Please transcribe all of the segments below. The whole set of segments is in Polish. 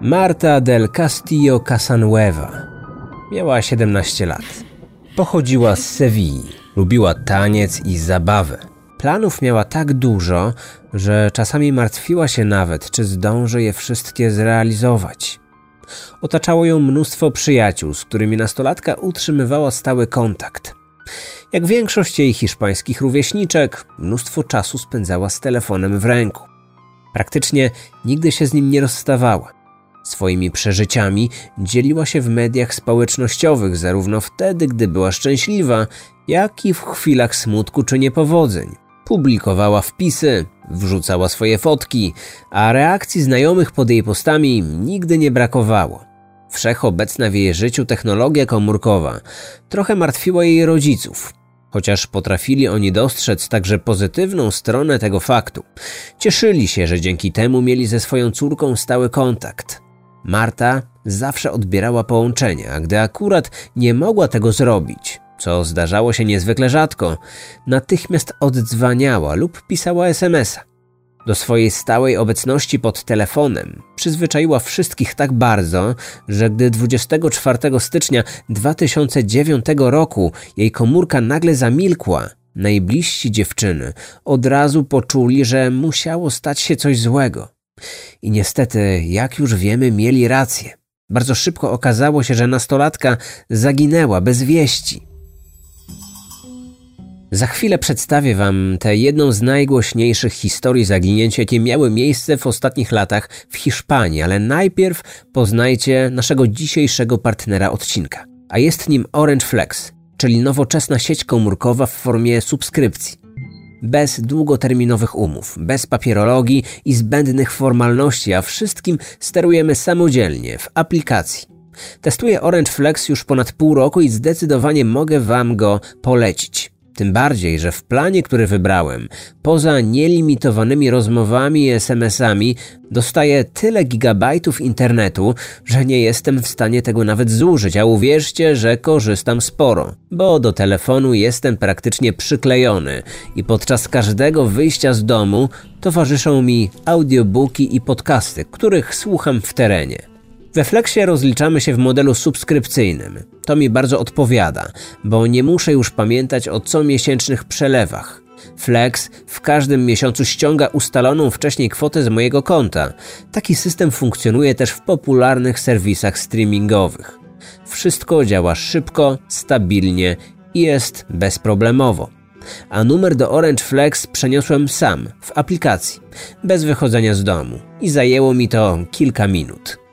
Marta del Castillo Casanueva. Miała 17 lat. Pochodziła z Sewilli. Lubiła taniec i zabawę. Planów miała tak dużo, że czasami martwiła się nawet, czy zdąży je wszystkie zrealizować. Otaczało ją mnóstwo przyjaciół, z którymi nastolatka utrzymywała stały kontakt. Jak większość jej hiszpańskich rówieśniczek, mnóstwo czasu spędzała z telefonem w ręku. Praktycznie nigdy się z nim nie rozstawała. Swoimi przeżyciami dzieliła się w mediach społecznościowych zarówno wtedy, gdy była szczęśliwa, jak i w chwilach smutku czy niepowodzeń. Publikowała wpisy, wrzucała swoje fotki, a reakcji znajomych pod jej postami nigdy nie brakowało. Wszechobecna w jej życiu technologia komórkowa trochę martwiła jej rodziców, chociaż potrafili oni dostrzec także pozytywną stronę tego faktu. Cieszyli się, że dzięki temu mieli ze swoją córką stały kontakt. Marta zawsze odbierała połączenia, gdy akurat nie mogła tego zrobić, co zdarzało się niezwykle rzadko, natychmiast oddzwaniała lub pisała SMS-a. Do swojej stałej obecności pod telefonem przyzwyczaiła wszystkich tak bardzo, że gdy 24 stycznia 2009 roku jej komórka nagle zamilkła, najbliżsi dziewczyny od razu poczuli, że musiało stać się coś złego. I niestety, jak już wiemy, mieli rację. Bardzo szybko okazało się, że nastolatka zaginęła bez wieści. Za chwilę przedstawię Wam tę jedną z najgłośniejszych historii zaginięć, jakie miały miejsce w ostatnich latach w Hiszpanii, ale najpierw poznajcie naszego dzisiejszego partnera odcinka. A jest nim Orange Flex, czyli nowoczesna sieć komórkowa w formie subskrypcji. Bez długoterminowych umów, bez papierologii i zbędnych formalności, a wszystkim sterujemy samodzielnie w aplikacji. Testuję Orange Flex już ponad pół roku i zdecydowanie mogę Wam go polecić. Tym bardziej, że w planie, który wybrałem, poza nielimitowanymi rozmowami i SMS-ami, dostaję tyle gigabajtów internetu, że nie jestem w stanie tego nawet zużyć, a uwierzcie, że korzystam sporo, bo do telefonu jestem praktycznie przyklejony i podczas każdego wyjścia z domu towarzyszą mi audiobooki i podcasty, których słucham w terenie. We Flexie rozliczamy się w modelu subskrypcyjnym. To mi bardzo odpowiada, bo nie muszę już pamiętać o comiesięcznych przelewach. Flex w każdym miesiącu ściąga ustaloną wcześniej kwotę z mojego konta. Taki system funkcjonuje też w popularnych serwisach streamingowych. Wszystko działa szybko, stabilnie i jest bezproblemowo. A numer do Orange Flex przeniosłem sam, w aplikacji, bez wychodzenia z domu i zajęło mi to kilka minut.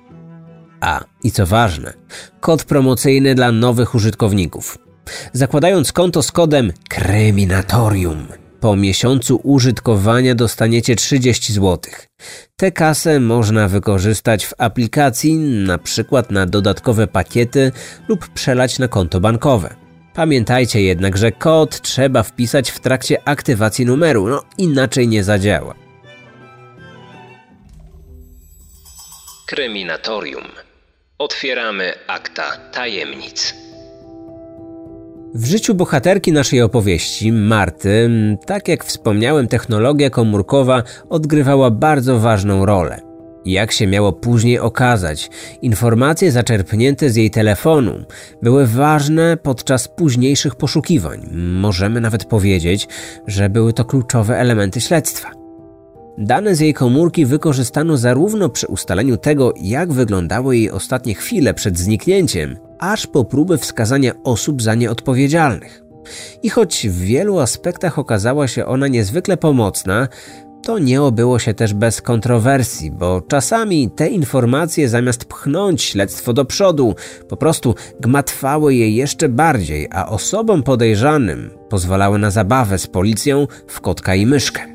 A, i co ważne, kod promocyjny dla nowych użytkowników. Zakładając konto z kodem Kryminatorium, po miesiącu użytkowania dostaniecie 30 zł. Tę kasę można wykorzystać w aplikacji, na przykład na dodatkowe pakiety lub przelać na konto bankowe. Pamiętajcie jednak, że kod trzeba wpisać w trakcie aktywacji numeru, no inaczej nie zadziała. Kryminatorium. Otwieramy akta tajemnic. W życiu bohaterki naszej opowieści, Marty, tak jak wspomniałem, technologia komórkowa odgrywała bardzo ważną rolę. Jak się miało później okazać, informacje zaczerpnięte z jej telefonu były ważne podczas późniejszych poszukiwań. Możemy nawet powiedzieć, że były to kluczowe elementy śledztwa. Dane z jej komórki wykorzystano zarówno przy ustaleniu tego, jak wyglądały jej ostatnie chwile przed zniknięciem, aż po próby wskazania osób za nie odpowiedzialnych. I choć w wielu aspektach okazała się ona niezwykle pomocna, to nie obyło się też bez kontrowersji, bo czasami te informacje zamiast pchnąć śledztwo do przodu, po prostu gmatwały je jeszcze bardziej, a osobom podejrzanym pozwalały na zabawę z policją w kotka i myszkę.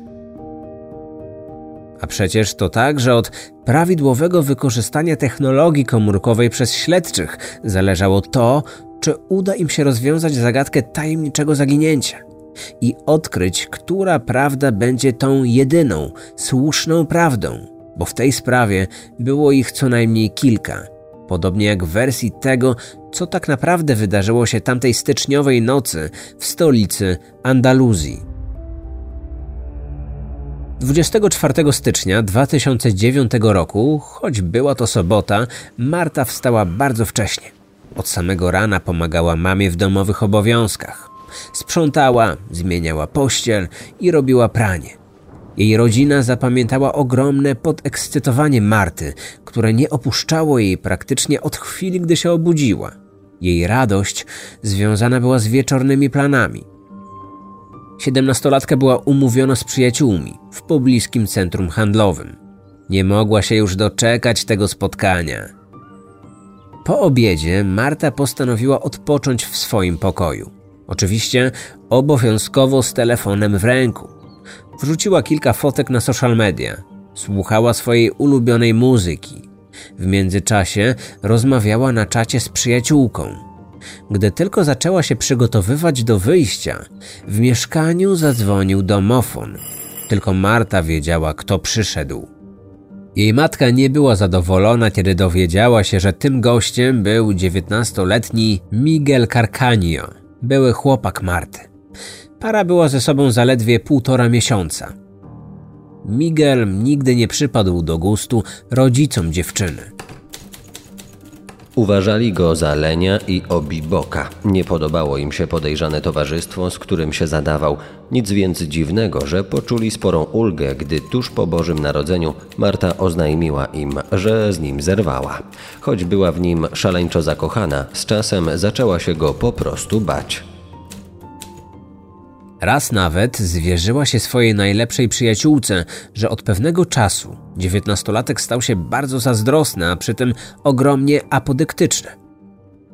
A przecież to tak, że od prawidłowego wykorzystania technologii komórkowej przez śledczych zależało to, czy uda im się rozwiązać zagadkę tajemniczego zaginięcia i odkryć, która prawda będzie tą jedyną, słuszną prawdą, bo w tej sprawie było ich co najmniej kilka. Podobnie jak w wersji tego, co tak naprawdę wydarzyło się tamtej styczniowej nocy w stolicy Andaluzji. 24 stycznia 2009 roku, choć była to sobota, Marta wstała bardzo wcześnie. Od samego rana pomagała mamie w domowych obowiązkach. Sprzątała, zmieniała pościel i robiła pranie. Jej rodzina zapamiętała ogromne podekscytowanie Marty, które nie opuszczało jej praktycznie od chwili, gdy się obudziła. Jej radość związana była z wieczornymi planami. Siedemnastolatka była umówiona z przyjaciółmi w pobliskim centrum handlowym. Nie mogła się już doczekać tego spotkania. Po obiedzie Marta postanowiła odpocząć w swoim pokoju. Oczywiście obowiązkowo z telefonem w ręku. Wrzuciła kilka fotek na social media. Słuchała swojej ulubionej muzyki. W międzyczasie rozmawiała na czacie z przyjaciółką. Gdy tylko zaczęła się przygotowywać do wyjścia, w mieszkaniu zadzwonił domofon. Tylko Marta wiedziała, kto przyszedł. Jej matka nie była zadowolona, kiedy dowiedziała się, że tym gościem był dziewiętnastoletni Miguel Carcanio, były chłopak Marty. Para była ze sobą zaledwie półtora miesiąca. Miguel nigdy nie przypadł do gustu rodzicom dziewczyny. Uważali go za lenia i obiboka. Nie podobało im się podejrzane towarzystwo, z którym się zadawał. Nic więc dziwnego, że poczuli sporą ulgę, gdy tuż po Bożym Narodzeniu Marta oznajmiła im, że z nim zerwała. Choć była w nim szaleńczo zakochana, z czasem zaczęła się go po prostu bać. Raz nawet zwierzyła się swojej najlepszej przyjaciółce, że od pewnego czasu dziewiętnastolatek stał się bardzo zazdrosny, a przy tym ogromnie apodyktyczny.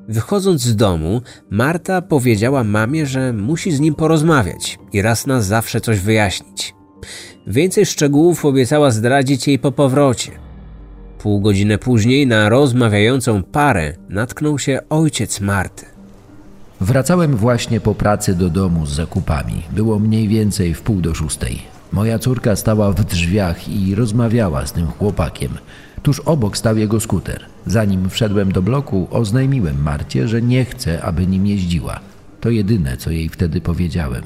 Wychodząc z domu, Marta powiedziała mamie, że musi z nim porozmawiać i raz na zawsze coś wyjaśnić. Więcej szczegółów obiecała zdradzić jej po powrocie. Pół godziny później na rozmawiającą parę natknął się ojciec Marty. Wracałem właśnie po pracy do domu z zakupami. Było mniej więcej w pół do szóstej. Moja córka stała w drzwiach i rozmawiała z tym chłopakiem. Tuż obok stał jego skuter. Zanim wszedłem do bloku, oznajmiłem Marcie, że nie chcę, aby nim jeździła. To jedyne, co jej wtedy powiedziałem.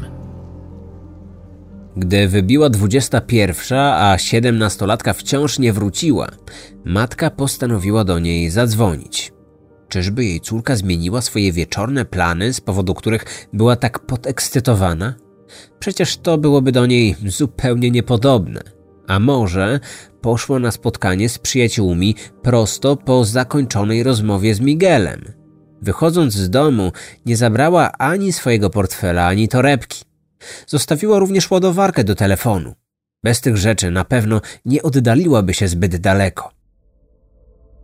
Gdy wybiła dwudziesta pierwsza, a siedemnastolatka wciąż nie wróciła, matka postanowiła do niej zadzwonić. Czyżby jej córka zmieniła swoje wieczorne plany, z powodu których była tak podekscytowana? Przecież to byłoby do niej zupełnie niepodobne. A może poszła na spotkanie z przyjaciółmi prosto po zakończonej rozmowie z Miguelem. Wychodząc z domu, nie zabrała ani swojego portfela, ani torebki. Zostawiła również ładowarkę do telefonu. Bez tych rzeczy na pewno nie oddaliłaby się zbyt daleko.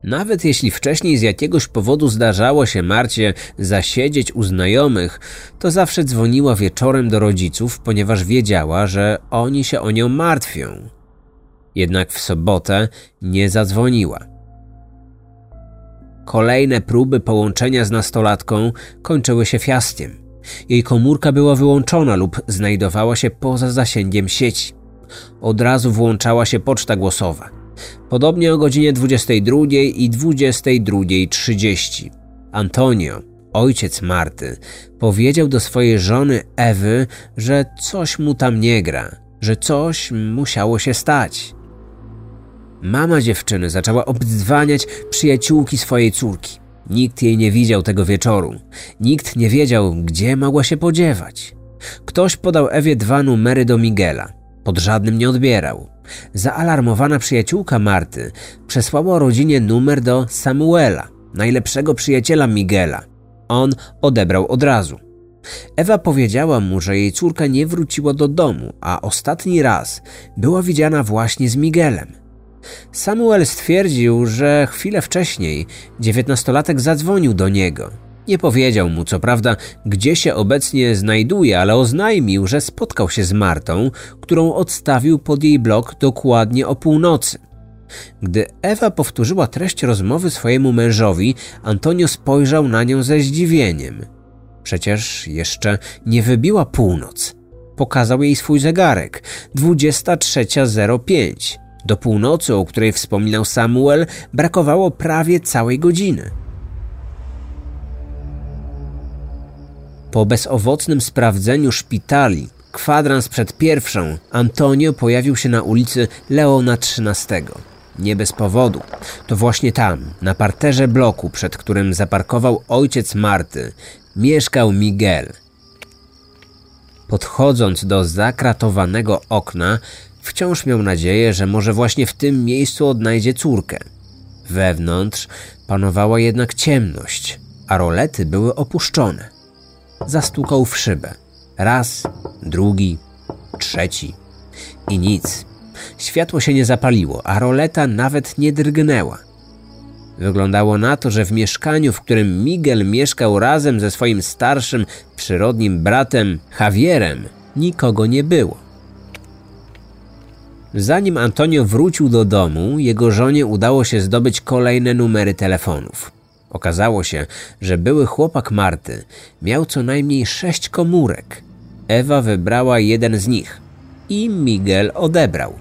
Nawet jeśli wcześniej z jakiegoś powodu zdarzało się Marcie zasiedzieć u znajomych, to zawsze dzwoniła wieczorem do rodziców, ponieważ wiedziała, że oni się o nią martwią. Jednak w sobotę nie zadzwoniła. Kolejne próby połączenia z nastolatką kończyły się fiaskiem. Jej komórka była wyłączona lub znajdowała się poza zasięgiem sieci. Od razu włączała się poczta głosowa. Podobnie o godzinie 22 i 22.30 Antonio, ojciec Marty, powiedział do swojej żony Ewy, że coś mu tam nie gra, że coś musiało się stać. Mama dziewczyny zaczęła obdzwaniać przyjaciółki swojej córki. Nikt jej nie widział tego wieczoru. Nikt nie wiedział, gdzie mogła się podziewać. Ktoś podał Ewie dwa numery do Miguela. Pod żadnym nie odbierał. Zaalarmowana przyjaciółka Marty przesłała rodzinie numer do Samuela, najlepszego przyjaciela Miguela. On odebrał od razu. Ewa powiedziała mu, że jej córka nie wróciła do domu, a ostatni raz była widziana właśnie z Miguelem. Samuel stwierdził, że chwilę wcześniej dziewiętnastolatek zadzwonił do niego. Nie powiedział mu, co prawda, gdzie się obecnie znajduje, ale oznajmił, że spotkał się z Martą, którą odstawił pod jej blok dokładnie o północy. Gdy Ewa powtórzyła treść rozmowy swojemu mężowi, Antonio spojrzał na nią ze zdziwieniem. Przecież jeszcze nie wybiła północ. Pokazał jej swój zegarek 23.05. Do północy, o której wspominał Samuel, brakowało prawie całej godziny. Po bezowocnym sprawdzeniu szpitali, kwadrans przed pierwszą, Antonio pojawił się na ulicy Leona XIII. Nie bez powodu. To właśnie tam, na parterze bloku, przed którym zaparkował ojciec Marty, mieszkał Miguel. Podchodząc do zakratowanego okna, wciąż miał nadzieję, że może właśnie w tym miejscu odnajdzie córkę. Wewnątrz panowała jednak ciemność, a rolety były opuszczone. Zastukał w szybę. Raz, drugi, trzeci. I nic. Światło się nie zapaliło, a roleta nawet nie drgnęła. Wyglądało na to, że w mieszkaniu, w którym Miguel mieszkał razem ze swoim starszym, przyrodnim bratem Javierem, nikogo nie było. Zanim Antonio wrócił do domu, jego żonie udało się zdobyć kolejne numery telefonów. Okazało się, że były chłopak Marty miał co najmniej sześć komórek. Ewa wybrała jeden z nich i Miguel odebrał.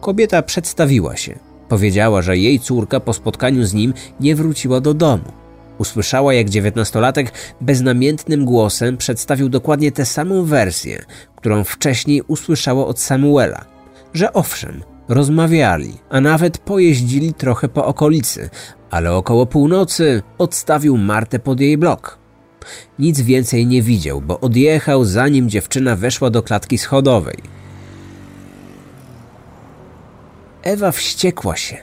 Kobieta przedstawiła się. Powiedziała, że jej córka po spotkaniu z nim nie wróciła do domu. Usłyszała, jak dziewiętnastolatek beznamiętnym głosem przedstawił dokładnie tę samą wersję, którą wcześniej usłyszała od Samuela. Że owszem, rozmawiali, a nawet pojeździli trochę po okolicy, ale około północy odstawił Martę pod jej blok. Nic więcej nie widział, bo odjechał zanim dziewczyna weszła do klatki schodowej. Ewa wściekła się.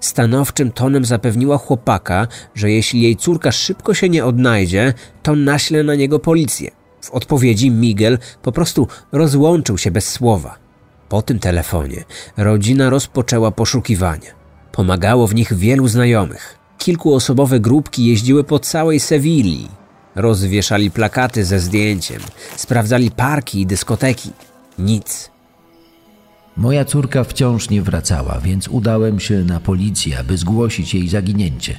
Stanowczym tonem zapewniła chłopaka, że jeśli jej córka szybko się nie odnajdzie, to naśle na niego policję. W odpowiedzi Miguel po prostu rozłączył się bez słowa. Po tym telefonie rodzina rozpoczęła poszukiwania. Pomagało w nich wielu znajomych. Kilkuosobowe grupki jeździły po całej Sewilli. Rozwieszali plakaty ze zdjęciem, sprawdzali parki i dyskoteki. Nic. Moja córka wciąż nie wracała, więc udałem się na policję, aby zgłosić jej zaginięcie.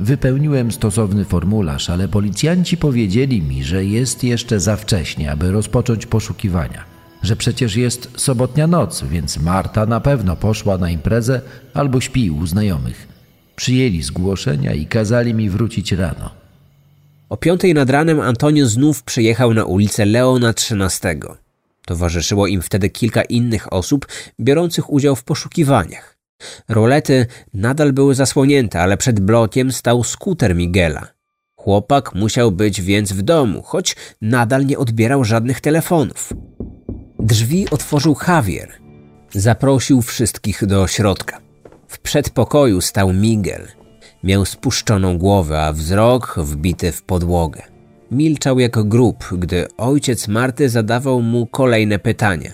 Wypełniłem stosowny formularz, ale policjanci powiedzieli mi, że jest jeszcze za wcześnie, aby rozpocząć poszukiwania. Że przecież jest sobotnia noc, więc Marta na pewno poszła na imprezę albo śpi u znajomych. Przyjęli zgłoszenia i kazali mi wrócić rano. O piątej nad ranem Antonio znów przyjechał na ulicę Leona XIII. Towarzyszyło im wtedy kilka innych osób biorących udział w poszukiwaniach. Rolety nadal były zasłonięte, ale przed blokiem stał skuter Miguela. Chłopak musiał być więc w domu, choć nadal nie odbierał żadnych telefonów. Drzwi otworzył Javier. Zaprosił wszystkich do środka. W przedpokoju stał Miguel. Miał spuszczoną głowę, a wzrok wbity w podłogę. Milczał jak grób, gdy ojciec Marty zadawał mu kolejne pytania.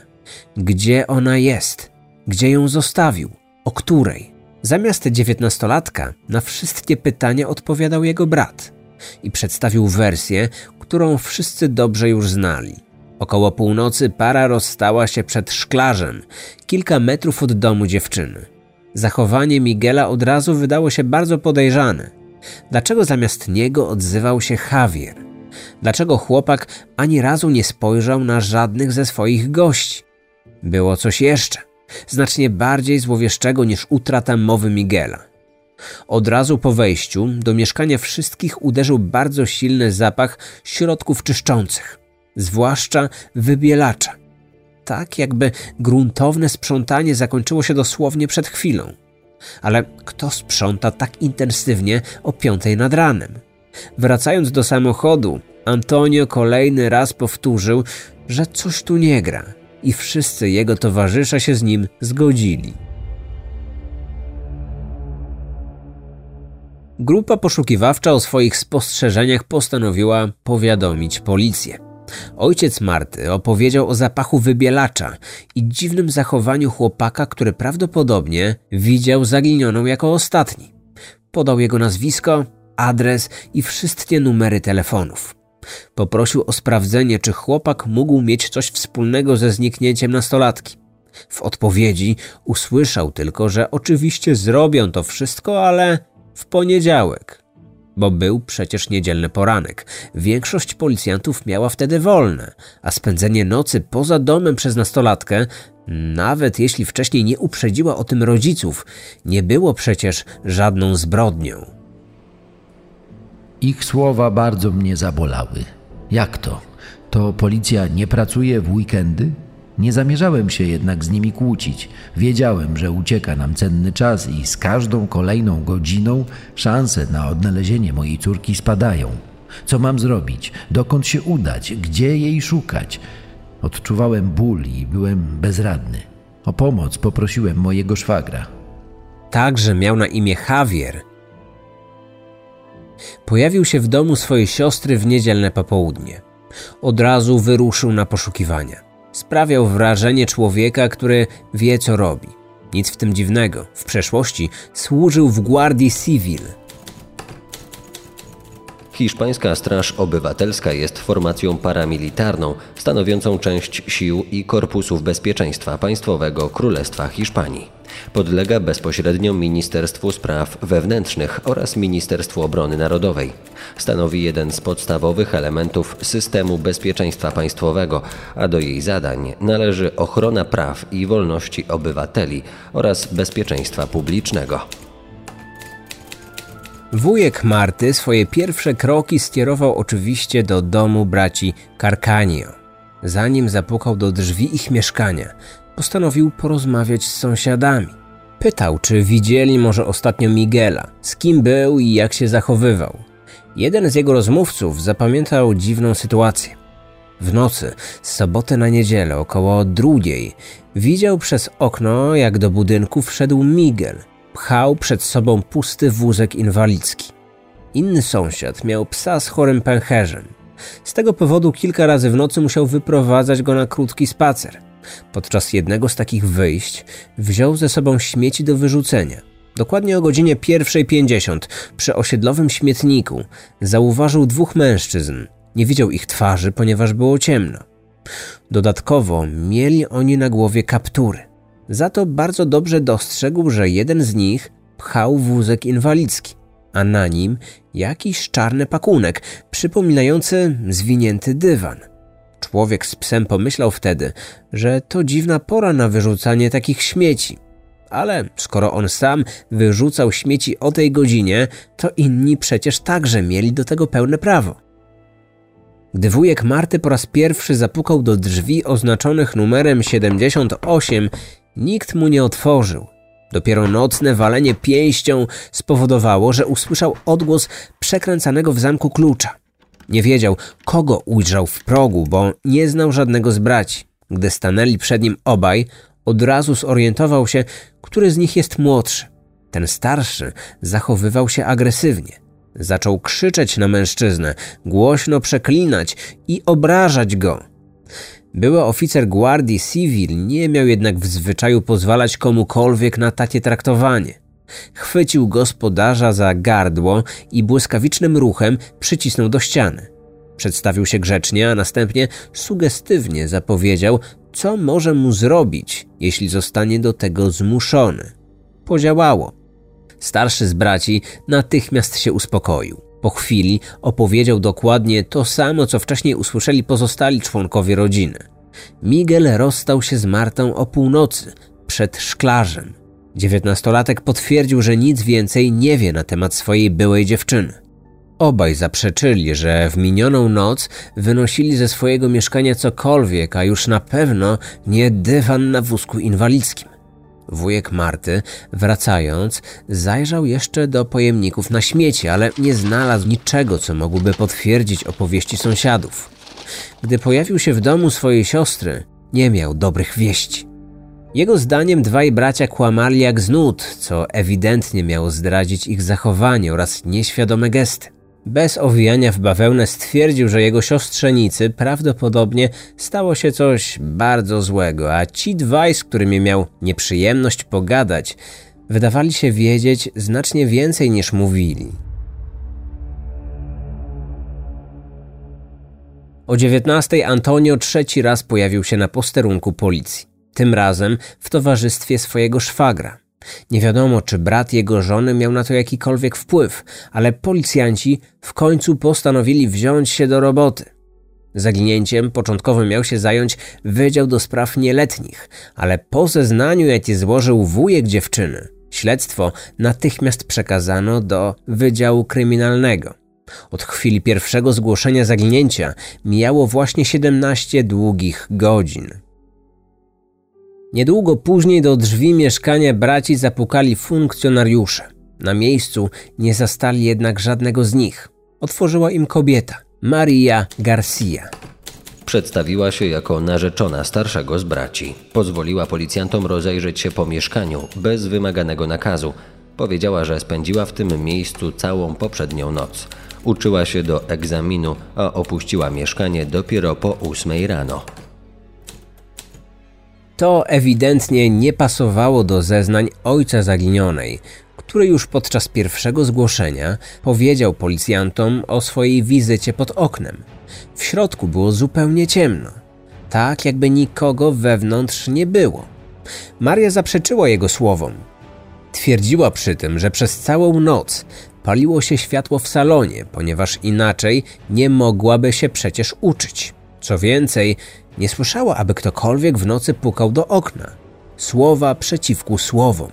Gdzie ona jest? Gdzie ją zostawił? O której? Zamiast dziewiętnastolatka na wszystkie pytania odpowiadał jego brat i przedstawił wersję, którą wszyscy dobrze już znali. Około północy para rozstała się przed szklarzem, kilka metrów od domu dziewczyny. Zachowanie Miguela od razu wydało się bardzo podejrzane. Dlaczego zamiast niego odzywał się Javier? Dlaczego chłopak ani razu nie spojrzał na żadnych ze swoich gości? Było coś jeszcze, znacznie bardziej złowieszczego niż utrata mowy Miguela. Od razu po wejściu do mieszkania wszystkich uderzył bardzo silny zapach środków czyszczących, zwłaszcza wybielacza tak, jakby gruntowne sprzątanie zakończyło się dosłownie przed chwilą. Ale kto sprząta tak intensywnie o piątej nad ranem? Wracając do samochodu, Antonio kolejny raz powtórzył, że coś tu nie gra i wszyscy jego towarzysze się z nim zgodzili. Grupa poszukiwawcza o swoich spostrzeżeniach postanowiła powiadomić policję. Ojciec Marty opowiedział o zapachu wybielacza i dziwnym zachowaniu chłopaka, który prawdopodobnie widział zaginioną jako ostatni. Podał jego nazwisko, adres i wszystkie numery telefonów. Poprosił o sprawdzenie, czy chłopak mógł mieć coś wspólnego ze zniknięciem nastolatki. W odpowiedzi usłyszał tylko, że oczywiście zrobią to wszystko, ale w poniedziałek bo był przecież niedzielny poranek. Większość policjantów miała wtedy wolne, a spędzenie nocy poza domem przez nastolatkę, nawet jeśli wcześniej nie uprzedziła o tym rodziców, nie było przecież żadną zbrodnią. Ich słowa bardzo mnie zabolały. Jak to? To policja nie pracuje w weekendy? Nie zamierzałem się jednak z nimi kłócić. Wiedziałem, że ucieka nam cenny czas i z każdą kolejną godziną szanse na odnalezienie mojej córki spadają. Co mam zrobić? Dokąd się udać? Gdzie jej szukać? Odczuwałem ból i byłem bezradny. O pomoc poprosiłem mojego szwagra. Także miał na imię Javier. Pojawił się w domu swojej siostry w niedzielne popołudnie. Od razu wyruszył na poszukiwania. Sprawiał wrażenie człowieka, który wie co robi. Nic w tym dziwnego. W przeszłości służył w Guardii Civil. Hiszpańska Straż Obywatelska jest formacją paramilitarną stanowiącą część sił i korpusów bezpieczeństwa państwowego Królestwa Hiszpanii. Podlega bezpośrednio Ministerstwu Spraw Wewnętrznych oraz Ministerstwu Obrony Narodowej. Stanowi jeden z podstawowych elementów systemu bezpieczeństwa państwowego, a do jej zadań należy ochrona praw i wolności obywateli oraz bezpieczeństwa publicznego. Wujek Marty swoje pierwsze kroki skierował oczywiście do domu braci Carcanio. Zanim zapukał do drzwi ich mieszkania, postanowił porozmawiać z sąsiadami. Pytał, czy widzieli może ostatnio Miguela, z kim był i jak się zachowywał. Jeden z jego rozmówców zapamiętał dziwną sytuację. W nocy, z soboty na niedzielę, około drugiej, widział przez okno, jak do budynku wszedł Miguel. Pchał przed sobą pusty wózek inwalidzki. Inny sąsiad miał psa z chorym pęcherzem. Z tego powodu kilka razy w nocy musiał wyprowadzać go na krótki spacer. Podczas jednego z takich wyjść wziął ze sobą śmieci do wyrzucenia. Dokładnie o godzinie 1.50 przy osiedlowym śmietniku zauważył dwóch mężczyzn. Nie widział ich twarzy, ponieważ było ciemno. Dodatkowo mieli oni na głowie kaptury. Za to bardzo dobrze dostrzegł, że jeden z nich pchał wózek inwalidzki, a na nim jakiś czarny pakunek, przypominający zwinięty dywan. Człowiek z psem pomyślał wtedy, że to dziwna pora na wyrzucanie takich śmieci. Ale skoro on sam wyrzucał śmieci o tej godzinie, to inni przecież także mieli do tego pełne prawo. Gdy wujek Marty po raz pierwszy zapukał do drzwi oznaczonych numerem 78, nikt mu nie otworzył. Dopiero nocne walenie pięścią spowodowało, że usłyszał odgłos przekręcanego w zamku klucza. Nie wiedział, kogo ujrzał w progu, bo nie znał żadnego z braci. Gdy stanęli przed nim obaj, od razu zorientował się, który z nich jest młodszy. Ten starszy zachowywał się agresywnie. Zaczął krzyczeć na mężczyznę, głośno przeklinać i obrażać go. Były oficer Guardii Civil nie miał jednak w zwyczaju pozwalać komukolwiek na takie traktowanie. Chwycił gospodarza za gardło i błyskawicznym ruchem przycisnął do ściany. Przedstawił się grzecznie, a następnie sugestywnie zapowiedział, co może mu zrobić, jeśli zostanie do tego zmuszony. Podziałało. Starszy z braci natychmiast się uspokoił. Po chwili opowiedział dokładnie to samo, co wcześniej usłyszeli pozostali członkowie rodziny. Miguel rozstał się z Martą o północy, przed szklarzem. Dziewiętnastolatek potwierdził, że nic więcej nie wie na temat swojej byłej dziewczyny. Obaj zaprzeczyli, że w minioną noc wynosili ze swojego mieszkania cokolwiek, a już na pewno nie dywan na wózku inwalidzkim. Wujek Marty, wracając, zajrzał jeszcze do pojemników na śmieci, ale nie znalazł niczego, co mogłoby potwierdzić opowieści sąsiadów. Gdy pojawił się w domu swojej siostry, nie miał dobrych wieści. Jego zdaniem dwaj bracia kłamali jak znud, co ewidentnie miało zdradzić ich zachowanie oraz nieświadome gesty. Bez owijania w bawełnę stwierdził, że jego siostrzenicy prawdopodobnie stało się coś bardzo złego, a ci dwaj, z którymi miał nieprzyjemność pogadać, wydawali się wiedzieć znacznie więcej niż mówili. O 19 Antonio trzeci raz pojawił się na posterunku policji. Tym razem w towarzystwie swojego szwagra. Nie wiadomo, czy brat jego żony miał na to jakikolwiek wpływ, ale policjanci w końcu postanowili wziąć się do roboty. Zaginięciem początkowo miał się zająć Wydział do Spraw Nieletnich, ale po zeznaniu, jakie złożył wujek dziewczyny, śledztwo natychmiast przekazano do Wydziału Kryminalnego. Od chwili pierwszego zgłoszenia zaginięcia mijało właśnie 17 długich godzin. Niedługo później do drzwi mieszkania braci zapukali funkcjonariusze. Na miejscu nie zastali jednak żadnego z nich. Otworzyła im kobieta, Maria Garcia. Przedstawiła się jako narzeczona starszego z braci. Pozwoliła policjantom rozejrzeć się po mieszkaniu bez wymaganego nakazu. Powiedziała, że spędziła w tym miejscu całą poprzednią noc. Uczyła się do egzaminu, a opuściła mieszkanie dopiero po ósmej rano. To ewidentnie nie pasowało do zeznań ojca zaginionej, który już podczas pierwszego zgłoszenia powiedział policjantom o swojej wizycie pod oknem. W środku było zupełnie ciemno, tak jakby nikogo wewnątrz nie było. Maria zaprzeczyła jego słowom. Twierdziła przy tym, że przez całą noc paliło się światło w salonie, ponieważ inaczej nie mogłaby się przecież uczyć. Co więcej, nie słyszała, aby ktokolwiek w nocy pukał do okna. Słowa przeciwku słowom.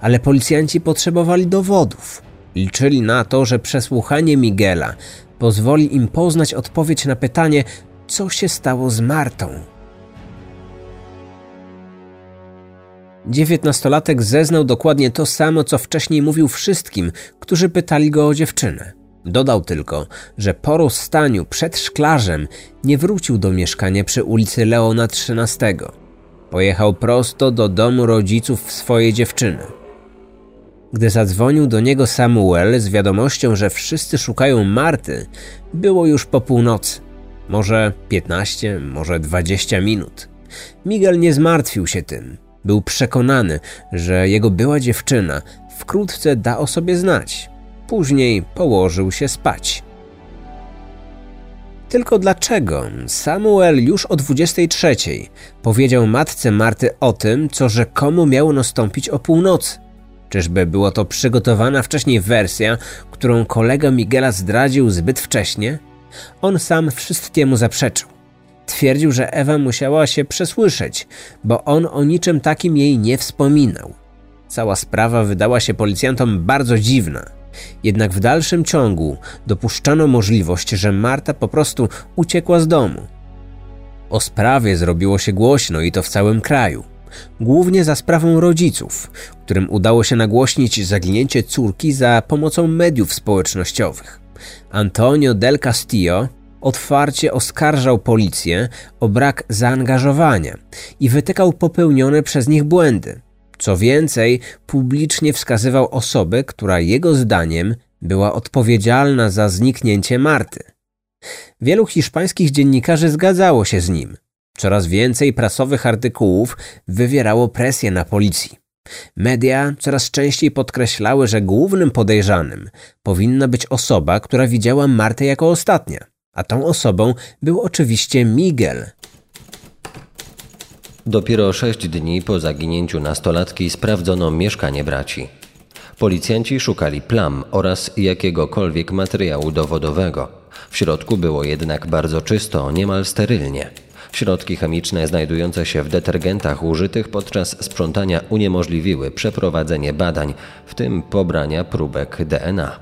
Ale policjanci potrzebowali dowodów. Liczyli na to, że przesłuchanie Miguela pozwoli im poznać odpowiedź na pytanie, co się stało z Martą. Dziewiętnastolatek zeznał dokładnie to samo, co wcześniej mówił wszystkim, którzy pytali go o dziewczynę. Dodał tylko, że po rozstaniu przed szklarzem nie wrócił do mieszkania przy ulicy Leona XIII. Pojechał prosto do domu rodziców swojej dziewczyny. Gdy zadzwonił do niego Samuel z wiadomością, że wszyscy szukają Marty, było już po północy. Może 15, może 20 minut. Miguel nie zmartwił się tym. Był przekonany, że jego była dziewczyna wkrótce da o sobie znać. Później położył się spać. Tylko dlaczego Samuel już o 23 powiedział matce Marty o tym, co rzekomo miało nastąpić o północy? Czyżby była to przygotowana wcześniej wersja, którą kolega Miguela zdradził zbyt wcześnie? On sam wszystkiemu zaprzeczył. Twierdził, że Ewa musiała się przesłyszeć, bo on o niczym takim jej nie wspominał. Cała sprawa wydała się policjantom bardzo dziwna. Jednak w dalszym ciągu dopuszczano możliwość, że Marta po prostu uciekła z domu. O sprawie zrobiło się głośno i to w całym kraju. Głównie za sprawą rodziców, którym udało się nagłośnić zaginięcie córki za pomocą mediów społecznościowych. Antonio del Castillo otwarcie oskarżał policję o brak zaangażowania i wytykał popełnione przez nich błędy. Co więcej, publicznie wskazywał osobę, która jego zdaniem była odpowiedzialna za zniknięcie Marty. Wielu hiszpańskich dziennikarzy zgadzało się z nim. Coraz więcej prasowych artykułów wywierało presję na policji. Media coraz częściej podkreślały, że głównym podejrzanym powinna być osoba, która widziała Martę jako ostatnia, a tą osobą był oczywiście Miguel, Dopiero sześć dni po zaginięciu nastolatki sprawdzono mieszkanie braci. Policjanci szukali plam oraz jakiegokolwiek materiału dowodowego. W środku było jednak bardzo czysto, niemal sterylnie. Środki chemiczne znajdujące się w detergentach użytych podczas sprzątania uniemożliwiły przeprowadzenie badań, w tym pobrania próbek DNA.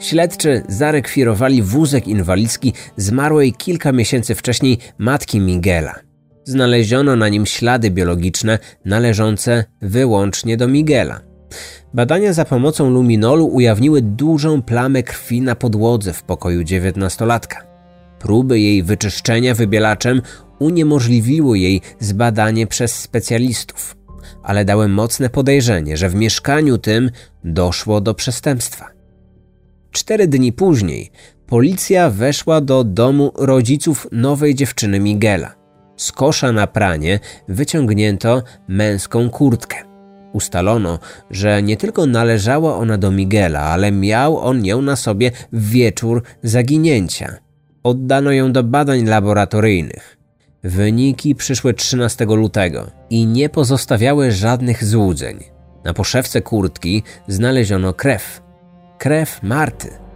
Śledczy zarekwirowali wózek inwalidzki zmarłej kilka miesięcy wcześniej matki Miguela znaleziono na nim ślady biologiczne należące wyłącznie do Miguela. Badania za pomocą luminolu ujawniły dużą plamę krwi na podłodze w pokoju dziewiętnastolatka. Próby jej wyczyszczenia wybielaczem uniemożliwiły jej zbadanie przez specjalistów, ale dały mocne podejrzenie, że w mieszkaniu tym doszło do przestępstwa. Cztery dni później policja weszła do domu rodziców nowej dziewczyny Miguela. Z kosza na pranie wyciągnięto męską kurtkę. Ustalono, że nie tylko należała ona do Miguela, ale miał on ją na sobie w wieczór zaginięcia. Oddano ją do badań laboratoryjnych. Wyniki przyszły 13 lutego i nie pozostawiały żadnych złudzeń. Na poszewce kurtki znaleziono krew. Krew Marty.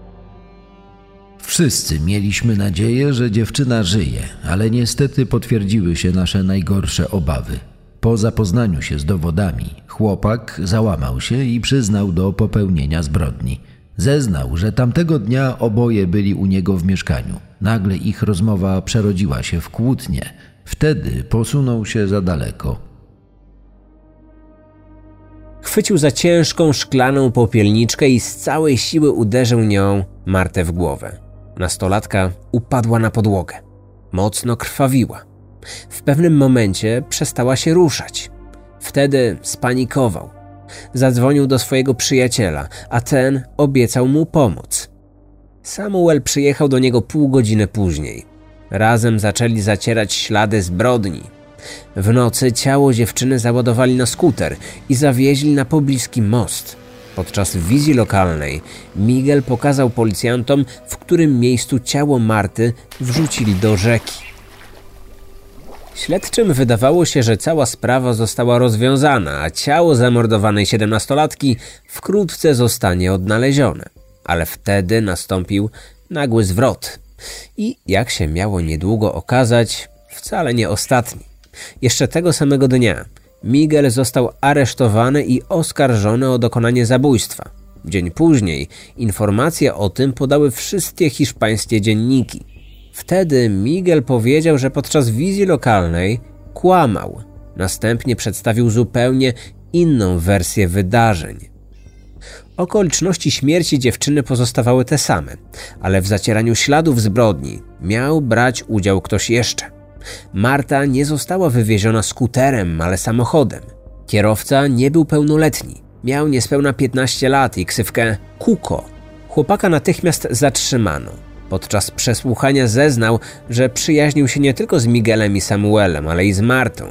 Wszyscy mieliśmy nadzieję, że dziewczyna żyje, ale niestety potwierdziły się nasze najgorsze obawy. Po zapoznaniu się z dowodami, chłopak załamał się i przyznał do popełnienia zbrodni. Zeznał, że tamtego dnia oboje byli u niego w mieszkaniu. Nagle ich rozmowa przerodziła się w kłótnię. Wtedy posunął się za daleko. Chwycił za ciężką szklaną popielniczkę i z całej siły uderzył nią Martę w głowę. Nastolatka upadła na podłogę. Mocno krwawiła. W pewnym momencie przestała się ruszać. Wtedy spanikował. Zadzwonił do swojego przyjaciela, a ten obiecał mu pomóc. Samuel przyjechał do niego pół godziny później. Razem zaczęli zacierać ślady zbrodni. W nocy ciało dziewczyny załadowali na skuter i zawieźli na pobliski most. Podczas wizji lokalnej Miguel pokazał policjantom, w którym miejscu ciało Marty wrzucili do rzeki. Śledczym wydawało się, że cała sprawa została rozwiązana, a ciało zamordowanej siedemnastolatki wkrótce zostanie odnalezione. Ale wtedy nastąpił nagły zwrot. I jak się miało niedługo okazać, wcale nie ostatni. Jeszcze tego samego dnia Miguel został aresztowany i oskarżony o dokonanie zabójstwa. Dzień później informacje o tym podały wszystkie hiszpańskie dzienniki. Wtedy Miguel powiedział, że podczas wizji lokalnej kłamał. Następnie przedstawił zupełnie inną wersję wydarzeń. Okoliczności śmierci dziewczyny pozostawały te same, ale w zacieraniu śladów zbrodni miał brać udział ktoś jeszcze. Marta nie została wywieziona skuterem, ale samochodem. Kierowca nie był pełnoletni. Miał niespełna 15 lat i ksywkę Kuko. Chłopaka natychmiast zatrzymano. Podczas przesłuchania zeznał, że przyjaźnił się nie tylko z Miguelem i Samuelem, ale i z Martą.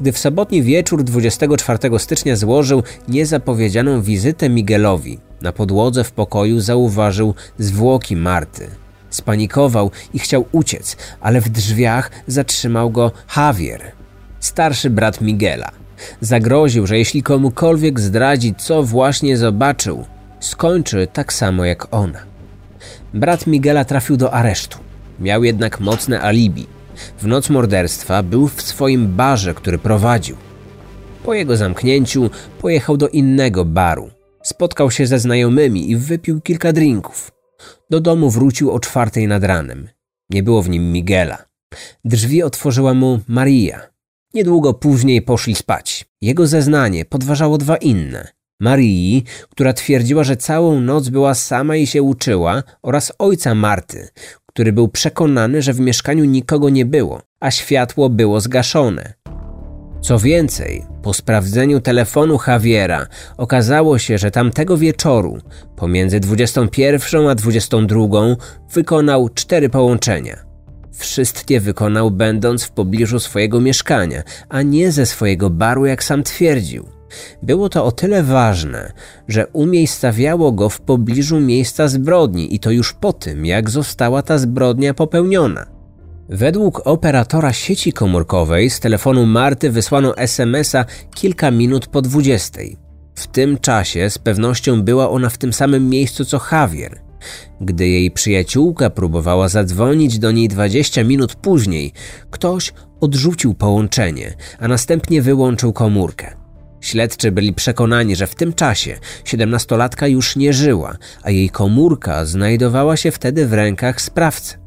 Gdy w sobotni wieczór 24 stycznia złożył niezapowiedzianą wizytę Miguelowi, na podłodze w pokoju zauważył zwłoki Marty. Spanikował i chciał uciec, ale w drzwiach zatrzymał go Javier, starszy brat Miguela. Zagroził, że jeśli komukolwiek zdradzi, co właśnie zobaczył, skończy tak samo jak ona. Brat Miguela trafił do aresztu. Miał jednak mocne alibi. W noc morderstwa był w swoim barze, który prowadził. Po jego zamknięciu pojechał do innego baru. Spotkał się ze znajomymi i wypił kilka drinków. Do domu wrócił o czwartej nad ranem. Nie było w nim Miguela. Drzwi otworzyła mu Maria. Niedługo później poszli spać. Jego zeznanie podważało dwa inne. Marii, która twierdziła, że całą noc była sama i się uczyła, oraz ojca Marty, który był przekonany, że w mieszkaniu nikogo nie było, a światło było zgaszone. Co więcej, po sprawdzeniu telefonu Javiera okazało się, że tamtego wieczoru, pomiędzy 21 a 22, wykonał cztery połączenia. Wszystkie wykonał będąc w pobliżu swojego mieszkania, a nie ze swojego baru, jak sam twierdził. Było to o tyle ważne, że umiejscawiało go w pobliżu miejsca zbrodni i to już po tym, jak została ta zbrodnia popełniona. Według operatora sieci komórkowej z telefonu Marty wysłano SMS-a kilka minut po 20. W tym czasie z pewnością była ona w tym samym miejscu co Javier. Gdy jej przyjaciółka próbowała zadzwonić do niej 20 minut później, ktoś odrzucił połączenie, a następnie wyłączył komórkę. Śledczy byli przekonani, że w tym czasie siedemnastolatka już nie żyła, a jej komórka znajdowała się wtedy w rękach sprawcy.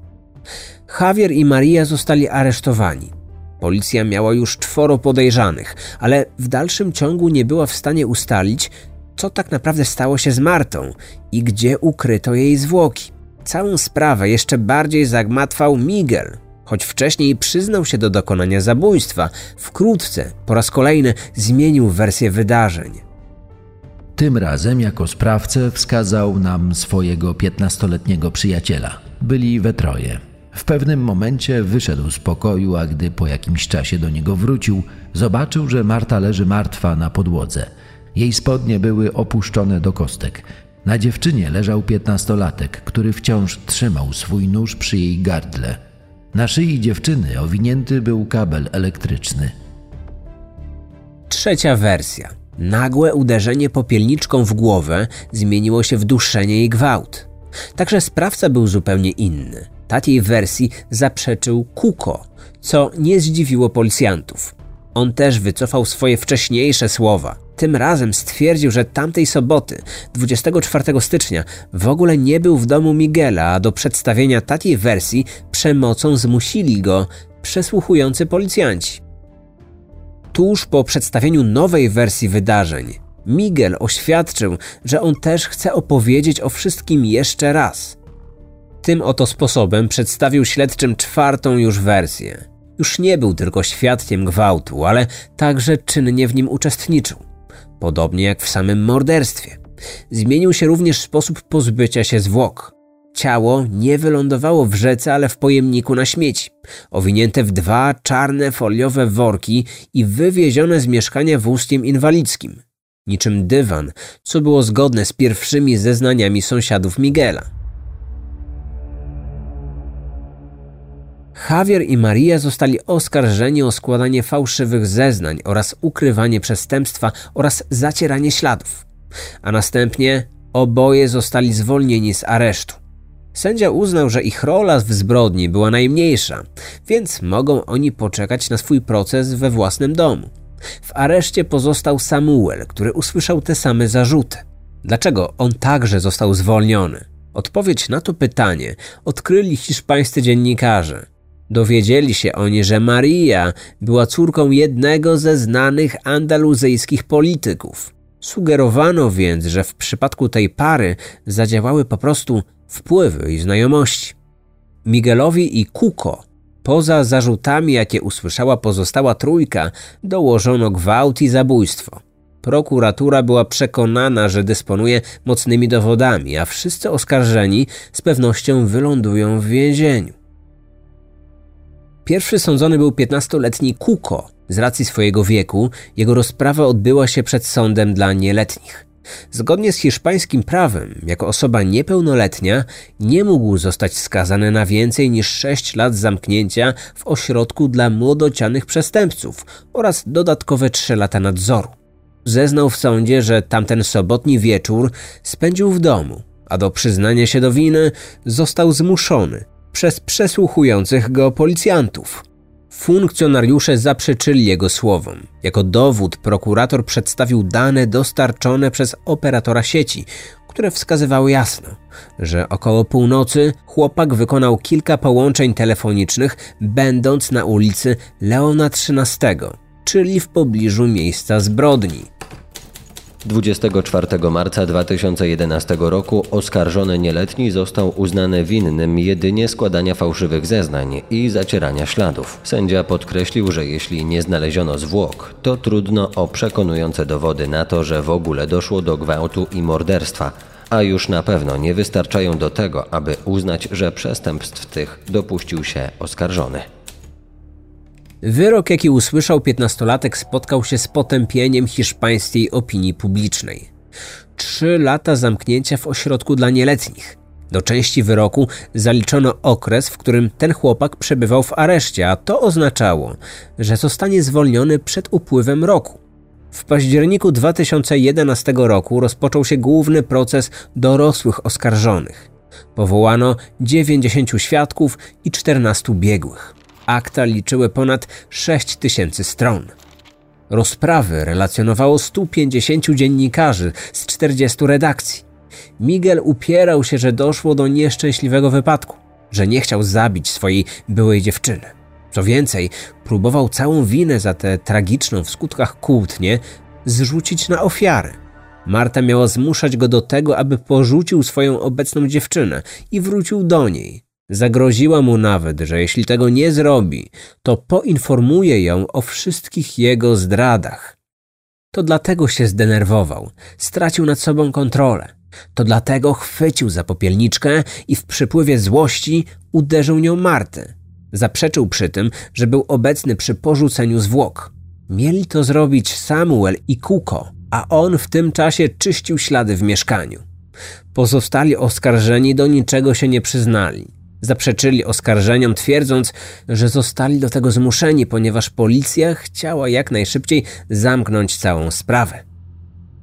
Javier i Maria zostali aresztowani. Policja miała już czworo podejrzanych, ale w dalszym ciągu nie była w stanie ustalić, co tak naprawdę stało się z Martą i gdzie ukryto jej zwłoki. Całą sprawę jeszcze bardziej zagmatwał Miguel, Choć wcześniej przyznał się do dokonania zabójstwa, wkrótce po raz kolejny zmienił wersję wydarzeń. Tym razem jako sprawcę wskazał nam swojego piętnastoletniego przyjaciela. Byli we troje. W pewnym momencie wyszedł z pokoju, a gdy po jakimś czasie do niego wrócił, zobaczył, że Marta leży martwa na podłodze. Jej spodnie były opuszczone do kostek. Na dziewczynie leżał piętnastolatek, który wciąż trzymał swój nóż przy jej gardle. Na szyi dziewczyny owinięty był kabel elektryczny. Trzecia wersja. Nagłe uderzenie popielniczką w głowę zmieniło się w duszenie i gwałt. Także sprawca był zupełnie inny. Takiej wersji zaprzeczył Kuko, co nie zdziwiło policjantów. On też wycofał swoje wcześniejsze słowa. Tym razem stwierdził, że tamtej soboty, 24 stycznia, w ogóle nie był w domu Miguela, a do przedstawienia takiej wersji przemocą zmusili go przesłuchujący policjanci. Tuż po przedstawieniu nowej wersji wydarzeń, Miguel oświadczył, że on też chce opowiedzieć o wszystkim jeszcze raz. Tym oto sposobem przedstawił śledczym czwartą już wersję. Już nie był tylko świadkiem gwałtu, ale także czynnie w nim uczestniczył. Podobnie jak w samym morderstwie. Zmienił się również sposób pozbycia się zwłok. Ciało nie wylądowało w rzece, ale w pojemniku na śmieci, owinięte w dwa czarne foliowe worki i wywiezione z mieszkania wózkiem inwalidzkim. Niczym dywan, co było zgodne z pierwszymi zeznaniami sąsiadów Miguela. Javier i Maria zostali oskarżeni o składanie fałszywych zeznań oraz ukrywanie przestępstwa oraz zacieranie śladów, a następnie oboje zostali zwolnieni z aresztu. Sędzia uznał, że ich rola w zbrodni była najmniejsza, więc mogą oni poczekać na swój proces we własnym domu. W areszcie pozostał Samuel, który usłyszał te same zarzuty. Dlaczego on także został zwolniony? Odpowiedź na to pytanie odkryli hiszpańscy dziennikarze. Dowiedzieli się oni, że Maria była córką jednego ze znanych andaluzyjskich polityków. Sugerowano więc, że w przypadku tej pary zadziałały po prostu wpływy i znajomości. Miguelowi i Kuko, poza zarzutami, jakie usłyszała pozostała trójka, dołożono gwałt i zabójstwo. Prokuratura była przekonana, że dysponuje mocnymi dowodami, a wszyscy oskarżeni z pewnością wylądują w więzieniu. Pierwszy sądzony był 15-letni Kuko. Z racji swojego wieku, jego rozprawa odbyła się przed sądem dla nieletnich. Zgodnie z hiszpańskim prawem, jako osoba niepełnoletnia, nie mógł zostać skazany na więcej niż 6 lat zamknięcia w ośrodku dla młodocianych przestępców oraz dodatkowe 3 lata nadzoru. Zeznał w sądzie, że tamten sobotni wieczór spędził w domu, a do przyznania się do winy został zmuszony przez przesłuchujących go policjantów. Funkcjonariusze zaprzeczyli jego słowom. Jako dowód prokurator przedstawił dane dostarczone przez operatora sieci, które wskazywały jasno, że około północy chłopak wykonał kilka połączeń telefonicznych, będąc na ulicy Leona XIII, czyli w pobliżu miejsca zbrodni. 24 marca 2011 roku oskarżony nieletni został uznany winnym jedynie składania fałszywych zeznań i zacierania śladów. Sędzia podkreślił, że jeśli nie znaleziono zwłok, to trudno o przekonujące dowody na to, że w ogóle doszło do gwałtu i morderstwa, a już na pewno nie wystarczają do tego, aby uznać, że przestępstw tych dopuścił się oskarżony. Wyrok, jaki usłyszał piętnastolatek, spotkał się z potępieniem hiszpańskiej opinii publicznej. Trzy lata zamknięcia w ośrodku dla nieletnich. Do części wyroku zaliczono okres, w którym ten chłopak przebywał w areszcie, a to oznaczało, że zostanie zwolniony przed upływem roku. W październiku 2011 roku rozpoczął się główny proces dorosłych oskarżonych. Powołano 90 świadków i 14 biegłych akta liczyły ponad 6 tysięcy stron. Rozprawy relacjonowało 150 dziennikarzy z 40 redakcji. Miguel upierał się, że doszło do nieszczęśliwego wypadku, że nie chciał zabić swojej byłej dziewczyny. Co więcej, próbował całą winę za tę tragiczną w skutkach kłótnię zrzucić na ofiarę. Marta miała zmuszać go do tego, aby porzucił swoją obecną dziewczynę i wrócił do niej, Zagroziła mu nawet, że jeśli tego nie zrobi, to poinformuje ją o wszystkich jego zdradach. To dlatego się zdenerwował, stracił nad sobą kontrolę. To dlatego chwycił za popielniczkę i w przypływie złości uderzył nią Martę. Zaprzeczył przy tym, że był obecny przy porzuceniu zwłok. Mieli to zrobić Samuel i Kuko, a on w tym czasie czyścił ślady w mieszkaniu. Pozostali oskarżeni do niczego się nie przyznali. Zaprzeczyli oskarżeniom, twierdząc, że zostali do tego zmuszeni, ponieważ policja chciała jak najszybciej zamknąć całą sprawę.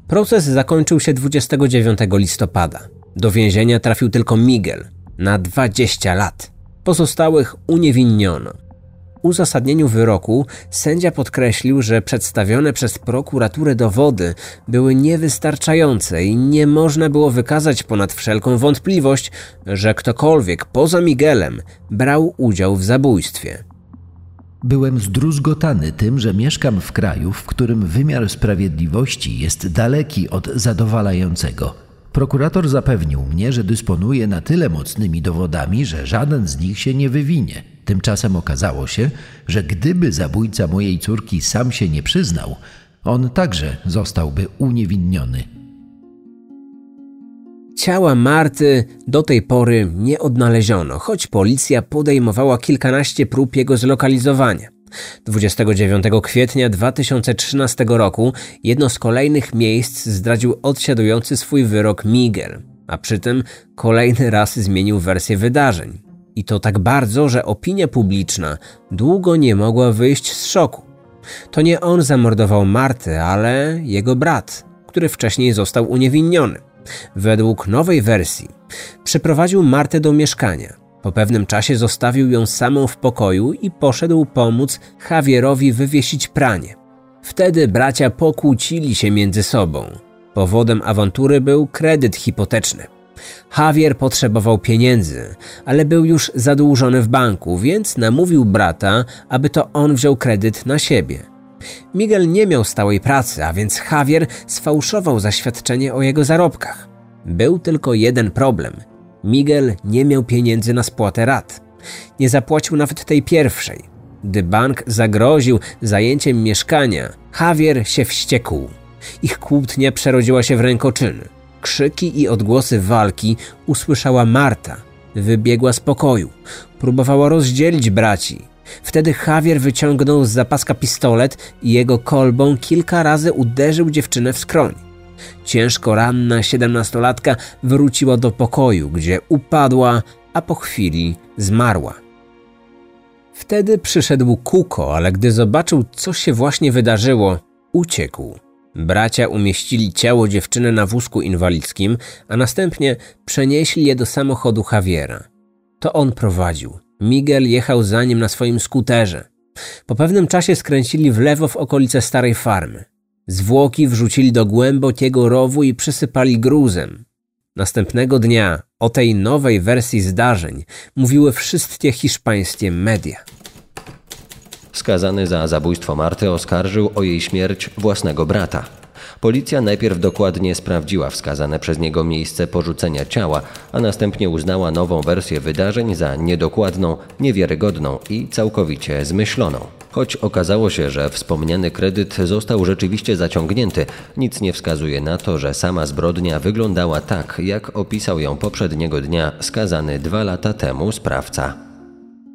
Proces zakończył się 29 listopada. Do więzienia trafił tylko Miguel na 20 lat. Pozostałych uniewinniono. Uzasadnieniu wyroku sędzia podkreślił, że przedstawione przez prokuraturę dowody były niewystarczające i nie można było wykazać ponad wszelką wątpliwość, że ktokolwiek poza Miguelem brał udział w zabójstwie. Byłem zdruzgotany tym, że mieszkam w kraju, w którym wymiar sprawiedliwości jest daleki od zadowalającego. Prokurator zapewnił mnie, że dysponuje na tyle mocnymi dowodami, że żaden z nich się nie wywinie. Tymczasem okazało się, że gdyby zabójca mojej córki sam się nie przyznał, on także zostałby uniewinniony. Ciała Marty do tej pory nie odnaleziono, choć policja podejmowała kilkanaście prób jego zlokalizowania. 29 kwietnia 2013 roku jedno z kolejnych miejsc zdradził odsiadujący swój wyrok Miguel, a przy tym kolejny raz zmienił wersję wydarzeń. I to tak bardzo, że opinia publiczna długo nie mogła wyjść z szoku. To nie on zamordował Martę, ale jego brat, który wcześniej został uniewinniony. Według nowej wersji przyprowadził Martę do mieszkania. Po pewnym czasie zostawił ją samą w pokoju i poszedł pomóc Javierowi wywiesić pranie. Wtedy bracia pokłócili się między sobą. Powodem awantury był kredyt hipoteczny. Javier potrzebował pieniędzy, ale był już zadłużony w banku, więc namówił brata, aby to on wziął kredyt na siebie. Miguel nie miał stałej pracy, a więc Javier sfałszował zaświadczenie o jego zarobkach. Był tylko jeden problem. Miguel nie miał pieniędzy na spłatę rat. Nie zapłacił nawet tej pierwszej. Gdy bank zagroził zajęciem mieszkania, Javier się wściekł. Ich kłótnia przerodziła się w rękoczyny. Krzyki i odgłosy walki usłyszała Marta. Wybiegła z pokoju. Próbowała rozdzielić braci. Wtedy Javier wyciągnął z zapaska pistolet i jego kolbą kilka razy uderzył dziewczynę w skroń. Ciężko ranna siedemnastolatka wróciła do pokoju, gdzie upadła, a po chwili zmarła. Wtedy przyszedł Kuko, ale gdy zobaczył, co się właśnie wydarzyło, uciekł. Bracia umieścili ciało dziewczyny na wózku inwalidzkim, a następnie przenieśli je do samochodu Javiera. To on prowadził. Miguel jechał za nim na swoim skuterze. Po pewnym czasie skręcili w lewo w okolice starej farmy. Zwłoki wrzucili do głębokiego rowu i przysypali gruzem. Następnego dnia o tej nowej wersji zdarzeń mówiły wszystkie hiszpańskie media. Skazany za zabójstwo Marty oskarżył o jej śmierć własnego brata. Policja najpierw dokładnie sprawdziła wskazane przez niego miejsce porzucenia ciała, a następnie uznała nową wersję wydarzeń za niedokładną, niewiarygodną i całkowicie zmyśloną. Choć okazało się, że wspomniany kredyt został rzeczywiście zaciągnięty, nic nie wskazuje na to, że sama zbrodnia wyglądała tak, jak opisał ją poprzedniego dnia skazany dwa lata temu sprawca.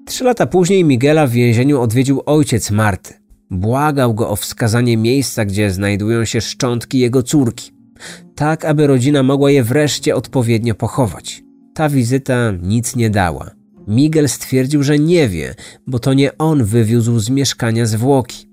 Trzy lata później Miguela w więzieniu odwiedził ojciec Marty. Błagał go o wskazanie miejsca, gdzie znajdują się szczątki jego córki, tak aby rodzina mogła je wreszcie odpowiednio pochować. Ta wizyta nic nie dała. Miguel stwierdził, że nie wie, bo to nie on wywiózł z mieszkania zwłoki.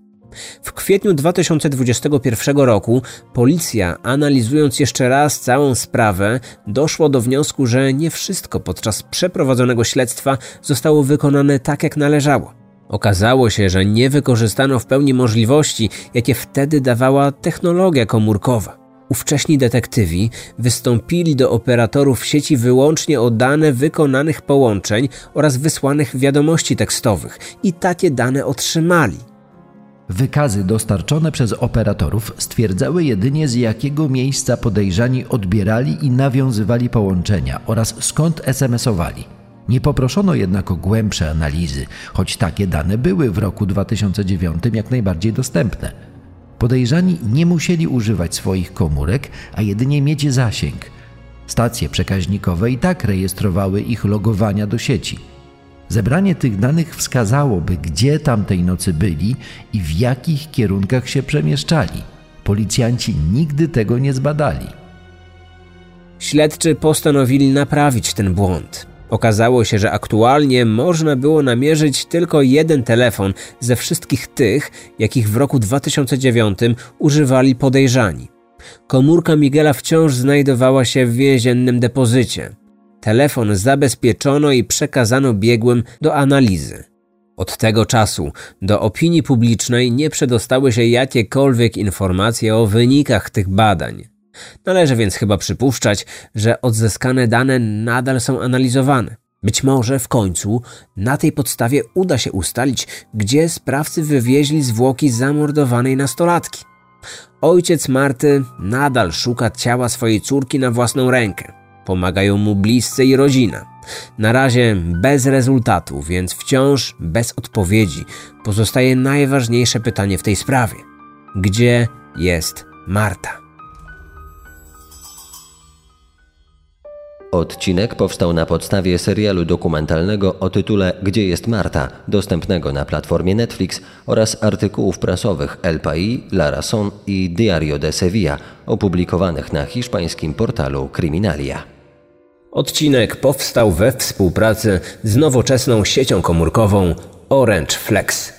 W kwietniu 2021 roku policja, analizując jeszcze raz całą sprawę, doszło do wniosku, że nie wszystko podczas przeprowadzonego śledztwa zostało wykonane tak, jak należało. Okazało się, że nie wykorzystano w pełni możliwości, jakie wtedy dawała technologia komórkowa. Ówcześni detektywi wystąpili do operatorów sieci wyłącznie o dane wykonanych połączeń oraz wysłanych wiadomości tekstowych i takie dane otrzymali. Wykazy dostarczone przez operatorów stwierdzały jedynie z jakiego miejsca podejrzani odbierali i nawiązywali połączenia oraz skąd SMS-owali. Nie poproszono jednak o głębsze analizy, choć takie dane były w roku 2009 jak najbardziej dostępne. Podejrzani nie musieli używać swoich komórek, a jedynie mieć zasięg. Stacje przekaźnikowe i tak rejestrowały ich logowania do sieci. Zebranie tych danych wskazałoby, gdzie tamtej nocy byli i w jakich kierunkach się przemieszczali. Policjanci nigdy tego nie zbadali. Śledczy postanowili naprawić ten błąd. Okazało się, że aktualnie można było namierzyć tylko jeden telefon ze wszystkich tych, jakich w roku 2009 używali podejrzani. Komórka Miguela wciąż znajdowała się w więziennym depozycie. Telefon zabezpieczono i przekazano biegłym do analizy. Od tego czasu do opinii publicznej nie przedostały się jakiekolwiek informacje o wynikach tych badań. Należy więc chyba przypuszczać, że odzyskane dane nadal są analizowane. Być może w końcu na tej podstawie uda się ustalić, gdzie sprawcy wywieźli zwłoki zamordowanej nastolatki. Ojciec Marty nadal szuka ciała swojej córki na własną rękę. Pomagają mu bliscy i rodzina. Na razie bez rezultatu, więc wciąż bez odpowiedzi pozostaje najważniejsze pytanie w tej sprawie: gdzie jest Marta? Odcinek powstał na podstawie serialu dokumentalnego o tytule Gdzie jest Marta, dostępnego na platformie Netflix oraz artykułów prasowych El País, La Razón i Diario de Sevilla, opublikowanych na hiszpańskim portalu Criminalia. Odcinek powstał we współpracy z nowoczesną siecią komórkową Orange Flex.